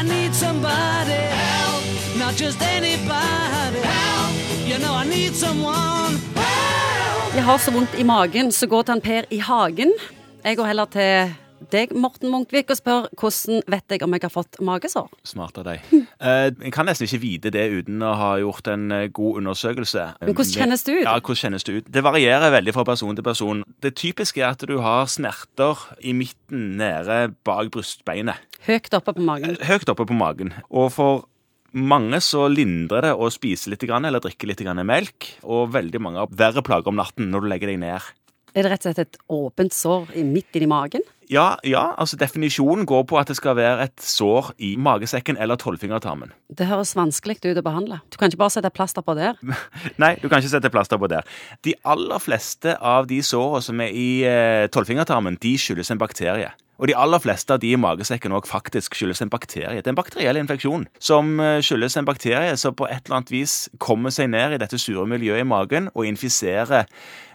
Need somebody help, not just anybody help. You know I need someone help. Jeg har så vondt i magen, så gå til han Per i hagen. Jeg går heller til deg, Morten Munkvik, og spør hvordan vet jeg om jeg har fått magesår? Smart av deg. Jeg kan nesten ikke vite det uten å ha gjort en eh, god undersøkelse. Men hvordan kjennes det ut? Ja, hvordan kjennes Det ut? Det varierer veldig fra person til person. Det typiske er at du har smerter i midten nede bak brystbeinet. Høyt oppe på magen. Høyt oppe på magen. Og for mange så lindrer det å spise litt eller drikke litt melk. Og veldig mange har verre plager om natten når du legger deg ned. Er det rett og slett et åpent sår midt inni magen? Ja, ja, altså definisjonen går på at det skal være et sår i magesekken eller tolvfingertarmen. Det høres vanskelig ut å behandle. Du kan ikke bare sette plaster på der. Nei, du kan ikke sette plaster på der. De aller fleste av de sårene som er i eh, tolvfingertarmen, de skyldes en bakterie. Og de aller fleste av de i magesekken også faktisk skyldes en bakterie. Det er en bakteriell infeksjon som eh, skyldes en bakterie som på et eller annet vis kommer seg ned i dette sure miljøet i magen og infiserer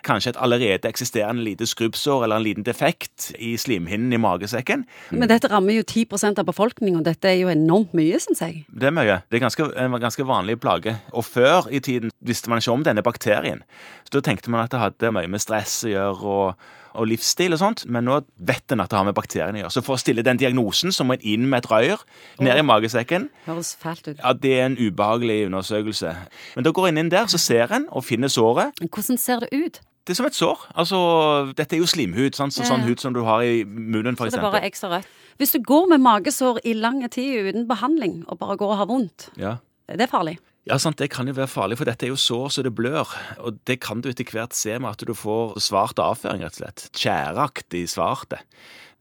kanskje et allerede eksisterende lite skrubbsår eller en liten defekt i slimhinnen i magesekken. Men dette rammer jo 10% av befolkningen, og dette er jo enormt mye, syns jeg. Det er mye. Det er ganske, en ganske vanlig plage. Og før i tiden visste man ikke om denne bakterien. Så da tenkte man at det hadde mye med stress å gjøre og, og livsstil og sånt. Men nå vet en at det har med bakteriene å gjøre. Så for å stille den diagnosen så må en inn med et røyr ned i magesekken. Høres fælt ut. Ja, Det er en ubehagelig undersøkelse. Men da går en inn der, så ser en og finner såret. Hvordan ser det ut? Det er som et sår. Altså, Dette er jo slimhud. Sant? Så, Ja, sånn hud som du har i munnen, for Så det er bare ekstra rødt. Hvis du går med magesår i lang tid uten behandling, og bare går og har vondt, Ja. er det farlig? Ja, sant, Det kan jo være farlig, for dette er jo sår så det blør. Og det kan du etter hvert se med at du får svart avføring, rett og slett. Tjæreaktig svarte.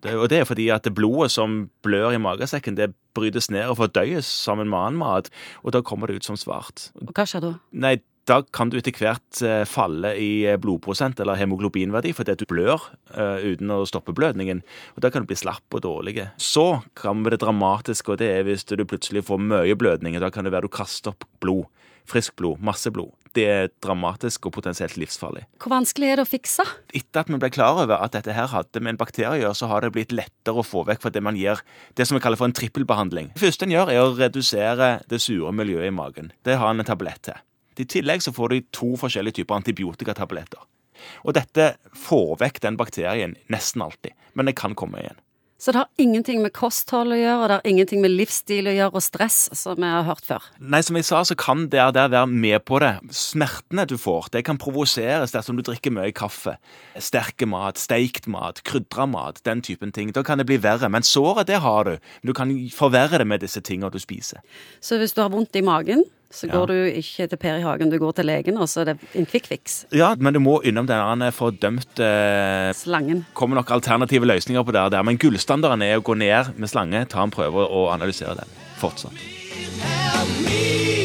Det, og det er fordi at blodet som blør i magesekken, det brytes ned og fordøyes sammen med annen mat, og da kommer det ut som svart. Og hva skjer da? Nei, da kan du etter hvert eh, falle i eh, blodprosent eller hemoglobinverdi fordi at du blør uh, uten å stoppe blødningen. Og Da kan du bli slapp og dårlig. Så kommer det dramatiske, og det er hvis du plutselig får mye blødning. Da kan det være du kaster opp blod. Friskt blod. Masse blod. Det er dramatisk og potensielt livsfarlig. Hvor vanskelig er det å fikse? Etter at vi ble klar over at dette her hadde med en bakterie å gjøre, så har det blitt lettere å få vekk fra det man gjør, det som vi kaller for en trippelbehandling. Det første en gjør, er å redusere det sure miljøet i magen. Det har en en tablett til. I tillegg så får du to forskjellige typer antibiotikatabletter. Og dette får vekk den bakterien nesten alltid, men det kan komme igjen. Så det har ingenting med kosthold å gjøre, og det har ingenting med livsstil å gjøre, og stress, som vi har hørt før. Nei, som jeg sa, så kan det der være med på det. Smertene du får, det kan provoseres dersom du drikker mye kaffe. Sterke mat, steikt mat, krydra mat, den typen ting. Da kan det bli verre. Men såret, det har du. Men du kan forverre det med disse tingene du spiser. Så hvis du har vondt i magen, så Ja. går du ikke til Per i hagen, du går til legen, og så er det en quick fix. Ja, men du må innom denne fordømte Slangen. kommer nok alternative løsninger på det der, men gullstandarden er å gå ned med slange, ta en prøve og analysere den fortsatt. Help me